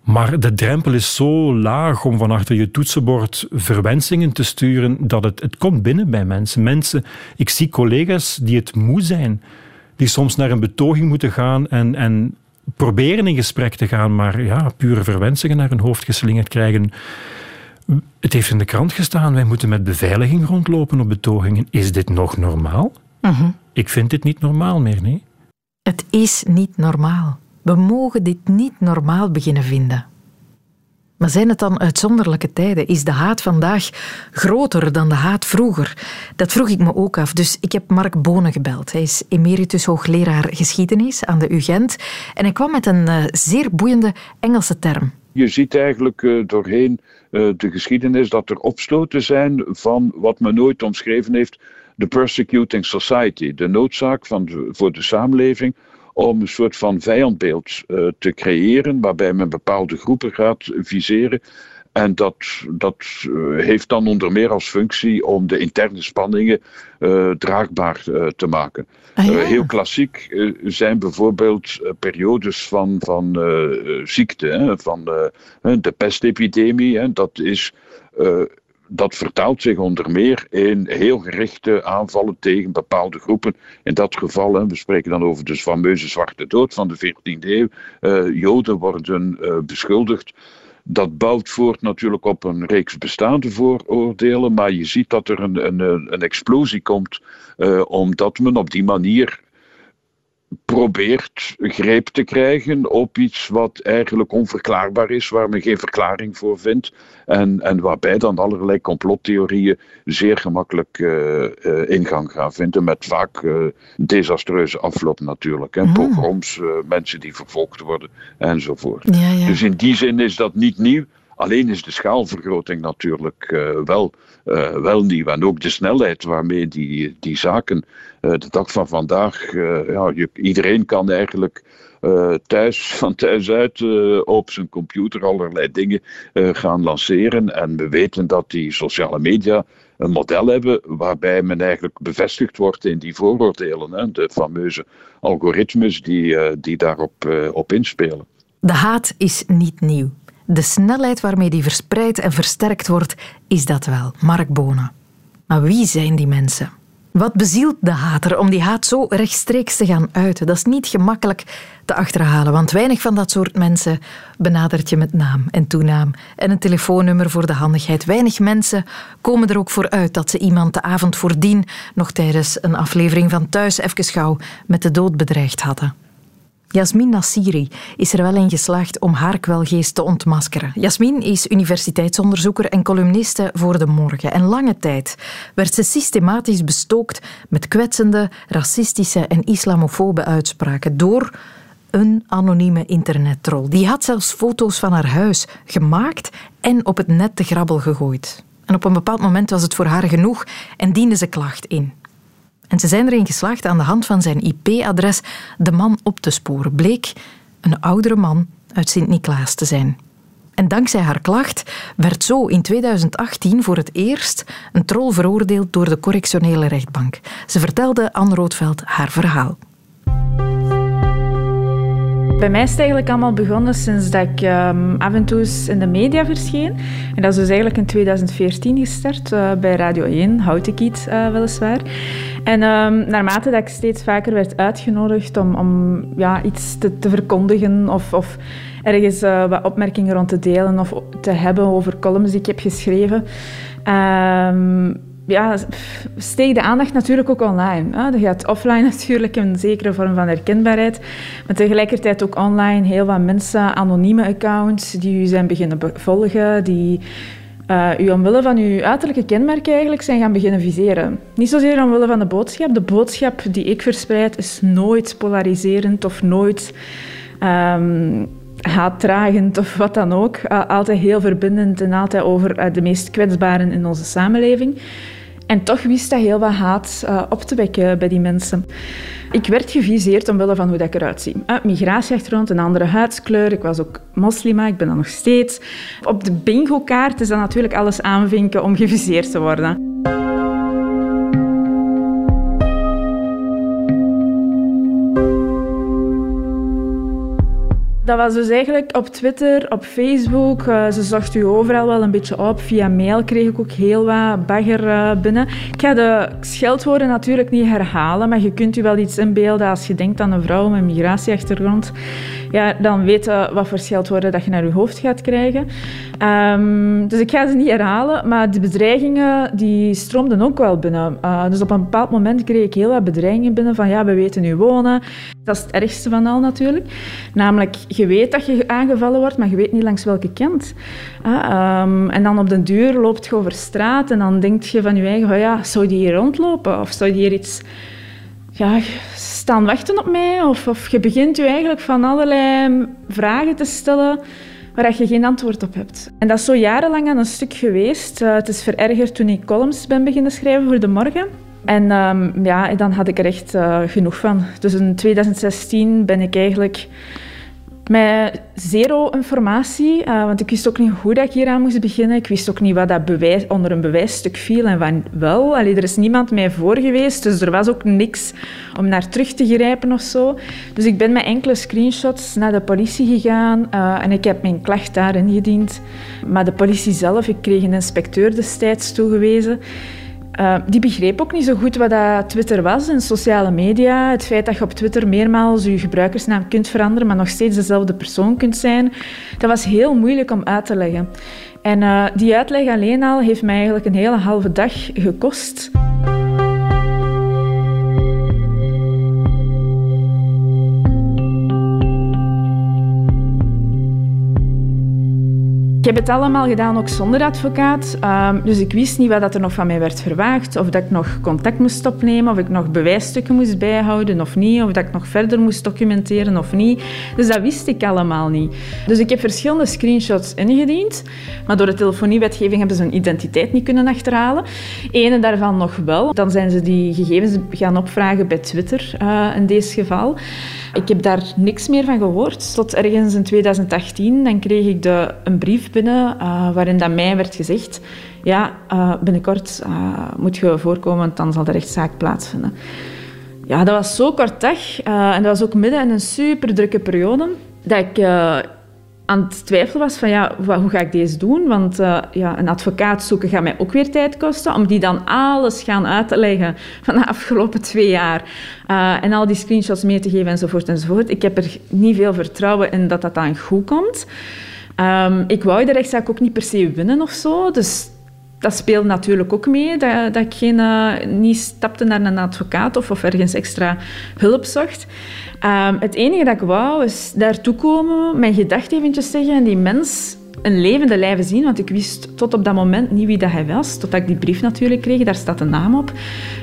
Maar de drempel is zo laag om van achter je toetsenbord verwensingen te sturen dat het, het komt binnen bij mensen. mensen. Ik zie collega's die het moe zijn, die soms naar een betoging moeten gaan en, en proberen in gesprek te gaan, maar ja, pure verwensingen naar hun hoofd geslingerd krijgen. Het heeft in de krant gestaan, wij moeten met beveiliging rondlopen op betogingen. Is dit nog normaal? Mhm. Ik vind dit niet normaal meer, nee.
Het is niet normaal. We mogen dit niet normaal beginnen vinden. Maar zijn het dan uitzonderlijke tijden? Is de haat vandaag groter dan de haat vroeger? Dat vroeg ik me ook af. Dus ik heb Mark Bonen gebeld. Hij is emeritus hoogleraar geschiedenis aan de UGent. En hij kwam met een uh, zeer boeiende Engelse term.
Je ziet eigenlijk uh, doorheen uh, de geschiedenis dat er opstoten zijn van wat men nooit omschreven heeft: de persecuting society. De noodzaak van voor de samenleving om een soort van vijandbeeld uh, te creëren, waarbij men bepaalde groepen gaat viseren. En dat, dat uh, heeft dan onder meer als functie om de interne spanningen uh, draagbaar te maken. Ah, ja. heel klassiek zijn bijvoorbeeld periodes van, van ziekte, hè, van de pestepidemie. Hè, dat is dat vertaalt zich onder meer in heel gerichte aanvallen tegen bepaalde groepen. In dat geval, hè, we spreken dan over de fameuze Zwarte Dood van de 14e eeuw. Uh, Joden worden uh, beschuldigd. Dat bouwt voort natuurlijk op een reeks bestaande vooroordelen, maar je ziet dat er een, een, een explosie komt, uh, omdat men op die manier probeert greep te krijgen op iets wat eigenlijk onverklaarbaar is, waar men geen verklaring voor vindt. En, en waarbij dan allerlei complottheorieën zeer gemakkelijk uh, uh, ingang gaan vinden, met vaak uh, desastreuze afloop natuurlijk. Hè. Mm. Pogroms, mensen die vervolgd worden enzovoort. Ja, ja. Dus in die zin is dat niet nieuw. Alleen is de schaalvergroting natuurlijk uh, wel, uh, wel nieuw. En ook de snelheid waarmee die, die zaken uh, de dag van vandaag. ja, je, iedereen kan eigenlijk thuis, van thuis uit op zijn computer allerlei dingen gaan lanceren. En we weten dat die sociale media een model hebben waarbij men eigenlijk bevestigd wordt in die vooroordelen. Hè, de fameuze algoritmes die, die daarop op inspelen.
De haat is niet nieuw. De snelheid waarmee die verspreid en versterkt wordt, is dat wel. Mark Bonen. Maar wie zijn die mensen? Wat bezielt de hater om die haat zo rechtstreeks te gaan uiten? Dat is niet gemakkelijk te achterhalen, want weinig van dat soort mensen benadert je met naam en toenaam en een telefoonnummer voor de handigheid. Weinig mensen komen er ook voor uit dat ze iemand de avond voordien nog tijdens een aflevering van Thuis even gauw met de dood bedreigd hadden. Jasmin Nassiri is er wel in geslaagd om haar kwelgeest te ontmaskeren. Jasmin is universiteitsonderzoeker en columniste voor De Morgen. En lange tijd werd ze systematisch bestookt met kwetsende, racistische en islamofobe uitspraken door een anonieme internettroll. Die had zelfs foto's van haar huis gemaakt en op het net te grabbel gegooid. En op een bepaald moment was het voor haar genoeg en diende ze klacht in. En ze zijn erin geslaagd aan de hand van zijn IP-adres de man op te sporen. Bleek een oudere man uit Sint-Niklaas te zijn. En dankzij haar klacht werd zo in 2018 voor het eerst een troll veroordeeld door de correctionele rechtbank. Ze vertelde Anne Roodveld haar verhaal.
Bij mij is het eigenlijk allemaal begonnen sinds dat ik um, af en toe in de media verscheen. En dat is dus eigenlijk in 2014 gestart, uh, bij Radio 1, Houtekiet uh, weliswaar. En um, naarmate dat ik steeds vaker werd uitgenodigd om, om ja, iets te, te verkondigen of, of ergens uh, wat opmerkingen rond te delen of te hebben over columns die ik heb geschreven... Um, ja, steek de aandacht natuurlijk ook online. Hè. Je gaat offline natuurlijk een zekere vorm van herkenbaarheid, maar tegelijkertijd ook online heel wat mensen, anonieme accounts, die u zijn beginnen volgen, die uh, u omwille van uw uiterlijke kenmerken eigenlijk zijn gaan beginnen viseren. Niet zozeer omwille van de boodschap. De boodschap die ik verspreid is nooit polariserend of nooit... Um, haatdragend of wat dan ook. altijd heel verbindend en altijd over de meest kwetsbaren in onze samenleving. En toch wist dat heel wat haat op te wekken bij die mensen. Ik werd geviseerd omwille van hoe dat ik eruit zie. Uh, migratieachtergrond, een andere huidskleur. Ik was ook moslima, ik ben dat nog steeds. Op de bingo-kaart is dat natuurlijk alles aanvinken om geviseerd te worden. Dat was dus eigenlijk op Twitter, op Facebook. Uh, ze zocht u overal wel een beetje op. Via mail kreeg ik ook heel wat bagger uh, binnen. Ik ga de scheldwoorden natuurlijk niet herhalen, maar je kunt u wel iets inbeelden als je denkt aan een vrouw met migratieachtergrond. Ja, dan weten wat voor scheldwoorden dat je naar je hoofd gaat krijgen. Um, dus ik ga ze niet herhalen, maar de bedreigingen die stroomden ook wel binnen. Uh, dus op een bepaald moment kreeg ik heel wat bedreigingen binnen van ja, we weten u wonen. Dat is het ergste van al natuurlijk. Namelijk, je weet dat je aangevallen wordt, maar je weet niet langs welke kant. Uh, en dan op de duur loopt je over straat en dan denk je van je eigen, ja, zou die hier rondlopen? Of zou die hier iets ja, staan wachten op mij? Of, of je begint je eigenlijk van allerlei vragen te stellen waar je geen antwoord op hebt. En dat is zo jarenlang aan een stuk geweest. Uh, het is verergerd toen ik columns ben beginnen schrijven voor De Morgen. En um, ja, dan had ik er echt uh, genoeg van. Dus in 2016 ben ik eigenlijk met zero informatie, uh, want ik wist ook niet hoe dat ik hier aan moest beginnen. Ik wist ook niet wat dat bewijs, onder een bewijsstuk viel en van wel. Allee, er is niemand mij voor geweest, dus er was ook niks om naar terug te grijpen of zo. Dus ik ben met enkele screenshots naar de politie gegaan uh, en ik heb mijn klacht daar ingediend. Maar de politie zelf, ik kreeg een inspecteur destijds toegewezen. Uh, die begreep ook niet zo goed wat dat Twitter was en sociale media. Het feit dat je op Twitter meermaals je gebruikersnaam kunt veranderen, maar nog steeds dezelfde persoon kunt zijn, dat was heel moeilijk om uit te leggen. En uh, die uitleg alleen al heeft mij eigenlijk een hele halve dag gekost. Ik heb het allemaal gedaan ook zonder advocaat. Um, dus ik wist niet wat er nog van mij werd verwacht. Of dat ik nog contact moest opnemen, of ik nog bewijsstukken moest bijhouden of niet. Of dat ik nog verder moest documenteren of niet. Dus dat wist ik allemaal niet. Dus ik heb verschillende screenshots ingediend. Maar door de telefoniewetgeving hebben ze hun identiteit niet kunnen achterhalen. Ene daarvan nog wel. Dan zijn ze die gegevens gaan opvragen bij Twitter uh, in deze geval. Ik heb daar niks meer van gehoord. Tot ergens in 2018. Dan kreeg ik de, een brief binnen uh, waarin dat mij werd gezegd... Ja, uh, binnenkort uh, moet je voorkomen, want dan zal de rechtszaak plaatsvinden. Ja, dat was zo kort dag. en dat was ook midden in een super drukke periode. Dat ik aan het twijfelen was van ja, hoe ga ik deze doen? Want uh, ja, een advocaat zoeken gaat mij ook weer tijd kosten om die dan alles gaan uit te leggen van de afgelopen twee jaar. Uh, en al die screenshots mee te geven enzovoort enzovoort. Ik heb er niet veel vertrouwen in dat dat dan goed komt. Um, ik wou de rechtszaak ook niet per se winnen of zo. Dus dat speelt natuurlijk ook mee, dat, dat ik geen, uh, niet stapte naar een advocaat of, of ergens extra hulp zocht. Um, het enige dat ik wou, is daartoe komen, mijn gedachten eventjes zeggen en die mens een levende lijve zien, want ik wist tot op dat moment niet wie dat hij was, totdat ik die brief natuurlijk kreeg, daar staat een naam op.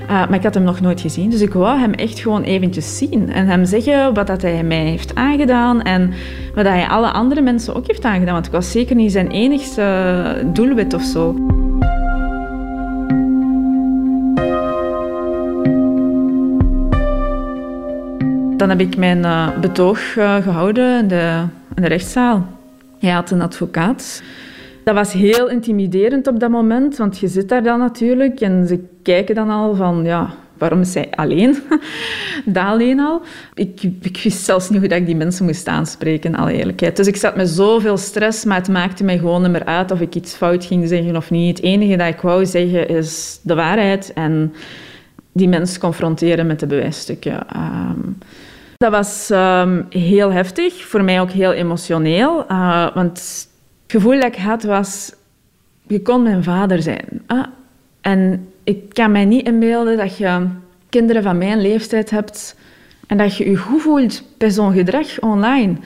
Uh, maar ik had hem nog nooit gezien, dus ik wou hem echt gewoon eventjes zien en hem zeggen wat dat hij mij heeft aangedaan en wat hij alle andere mensen ook heeft aangedaan, want ik was zeker niet zijn enigste doelwit of zo. Dan heb ik mijn uh, betoog uh, gehouden in de, in de rechtszaal. Hij had een advocaat. Dat was heel intimiderend op dat moment, want je zit daar dan natuurlijk en ze kijken dan al van, ja, waarom is hij alleen? dat alleen al. Ik, ik wist zelfs niet hoe ik die mensen moest aanspreken, alle eerlijkheid. Dus ik zat met zoveel stress, maar het maakte mij gewoon niet meer uit of ik iets fout ging zeggen of niet. Het enige dat ik wou zeggen is de waarheid en die mensen confronteren met de bewijsstukken. Um, dat was um, heel heftig, voor mij ook heel emotioneel. Uh, want het gevoel dat ik had was, je kon mijn vader zijn. Uh, en ik kan mij niet inbeelden dat je kinderen van mijn leeftijd hebt en dat je je goed voelt bij zo'n gedrag online.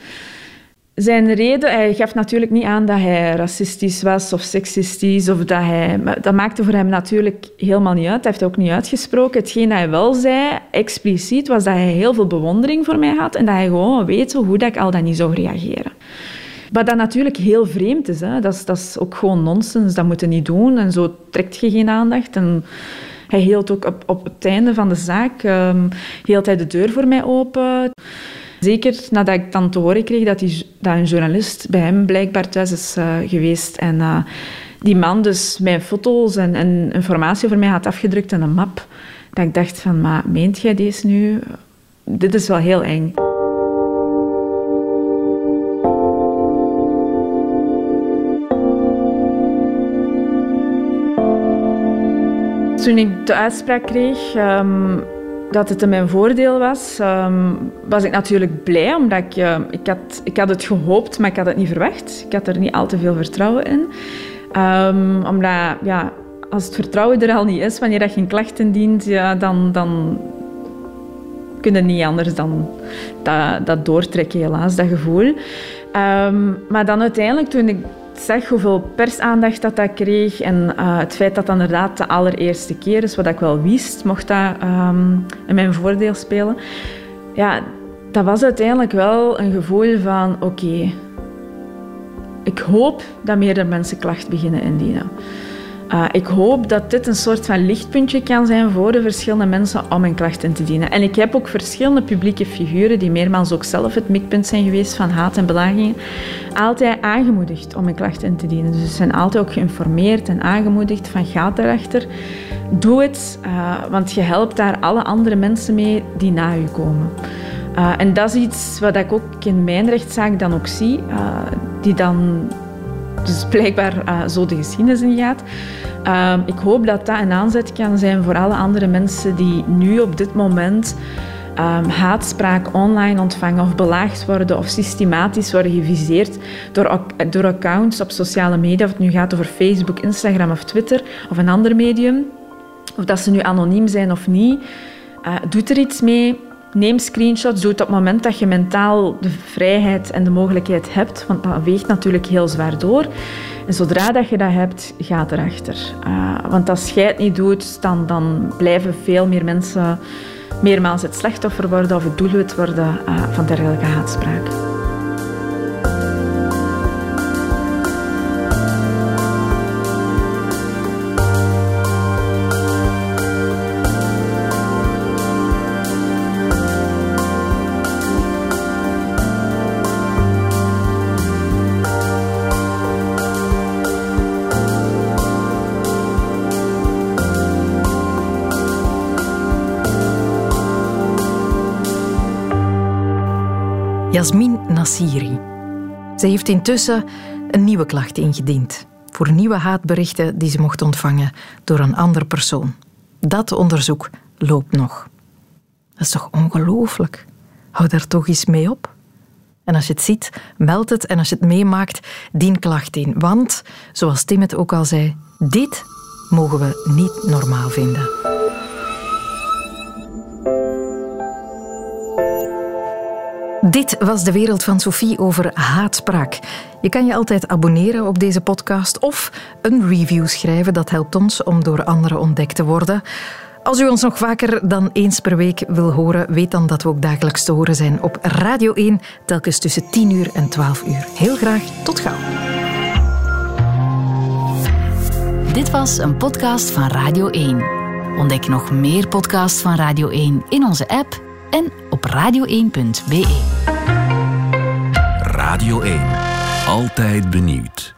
Zijn reden, hij gaf natuurlijk niet aan dat hij racistisch was of seksistisch. Of dat, hij, dat maakte voor hem natuurlijk helemaal niet uit. Hij heeft ook niet uitgesproken. Hetgeen dat hij wel zei, expliciet, was dat hij heel veel bewondering voor mij had en dat hij gewoon weet hoe dat ik al dan niet zou reageren. Wat dat natuurlijk heel vreemd is. Hè. Dat, is dat is ook gewoon nonsens. Dat moet je niet doen. En zo trekt je geen aandacht. En hij hield ook op, op het einde van de zaak um, hield hij de deur voor mij open. Zeker nadat ik dan te horen kreeg dat, die, dat een journalist bij hem blijkbaar thuis is uh, geweest. En uh, die man dus mijn foto's en, en, informatie voor mij had afgedrukt in een map. Dat ik dacht van, maar meent jij deze nu? Dit is wel heel eng. Toen ik de uitspraak kreeg um, dat het in mijn voordeel was, um, was ik natuurlijk blij, omdat ik, uh, ik, had, ik had het gehoopt, maar ik had het niet verwacht. Ik had er niet al te veel vertrouwen in. Um, omdat, ja, als het vertrouwen er al niet is, wanneer je geen klachten dient, ja, dan, dan kun je niet anders dan dat, dat doortrekken, helaas, dat gevoel. maar dan uiteindelijk, toen ik zag hoeveel persaandacht dat, dat kreeg en uh, het feit dat dat inderdaad de allereerste keer is, wat ik wel wist, mocht dat um, in mijn voordeel spelen. Ja, dat was uiteindelijk wel een gevoel van oké, ik hoop dat meerdere mensen klacht beginnen indienen. Uh, ik hoop dat dit een soort van lichtpuntje kan zijn voor de verschillende mensen om een klacht in te dienen. En ik heb ook verschillende publieke figuren, die meermaals ook zelf het mikpunt zijn geweest van haat en belagingen, altijd aangemoedigd om een klacht in te dienen. Dus ze zijn altijd ook geïnformeerd en aangemoedigd van ga daarachter, doe het, uh, want je helpt daar alle andere mensen mee die na je komen. Uh, en dat is iets wat ik ook in mijn rechtszaak dan ook zie, die dan dus blijkbaar uh, zo de geschiedenis in gaat. Uh, ik hoop dat dat een aanzet kan zijn voor alle andere mensen die nu op dit moment um, haatspraak online ontvangen of belaagd worden of systematisch worden geviseerd door, door accounts op sociale media, of het nu gaat over Facebook, Instagram of Twitter of een ander medium, of dat ze nu anoniem zijn of niet. Uh, doet er iets mee. Neem screenshots, doe het op het moment dat je mentaal de vrijheid en de mogelijkheid hebt, want dat weegt natuurlijk heel zwaar door. En zodra dat je dat hebt, ga erachter. Uh, want als jij het niet doet, dan, dan blijven veel meer mensen meermaals het slachtoffer worden of het doelwit worden uh, van dergelijke haatspraak.
Jasmin Nassiri. Zij heeft intussen een nieuwe klacht ingediend voor nieuwe haatberichten die ze mocht ontvangen door een andere persoon. Dat onderzoek loopt nog. Dat is toch ongelooflijk? Hou daar toch eens mee op. En als je het ziet, meld het en als je het meemaakt, dien klacht in. Want, zoals Tim het ook al zei, dit mogen we niet normaal vinden. Dit was de wereld van Sophie over haatspraak. Je kan je altijd abonneren op deze podcast of een review schrijven. Dat helpt ons om door anderen ontdekt te worden. Als u ons nog vaker dan eens per week wil horen, weet dan dat we ook dagelijks te horen zijn op Radio 1, telkens tussen 10 uur en 12 uur. Heel graag, tot gauw.
Dit was een podcast van Radio 1. Ontdek nog meer podcasts van Radio 1 in onze app en op radio1.be.
Radio 1. Altijd benieuwd.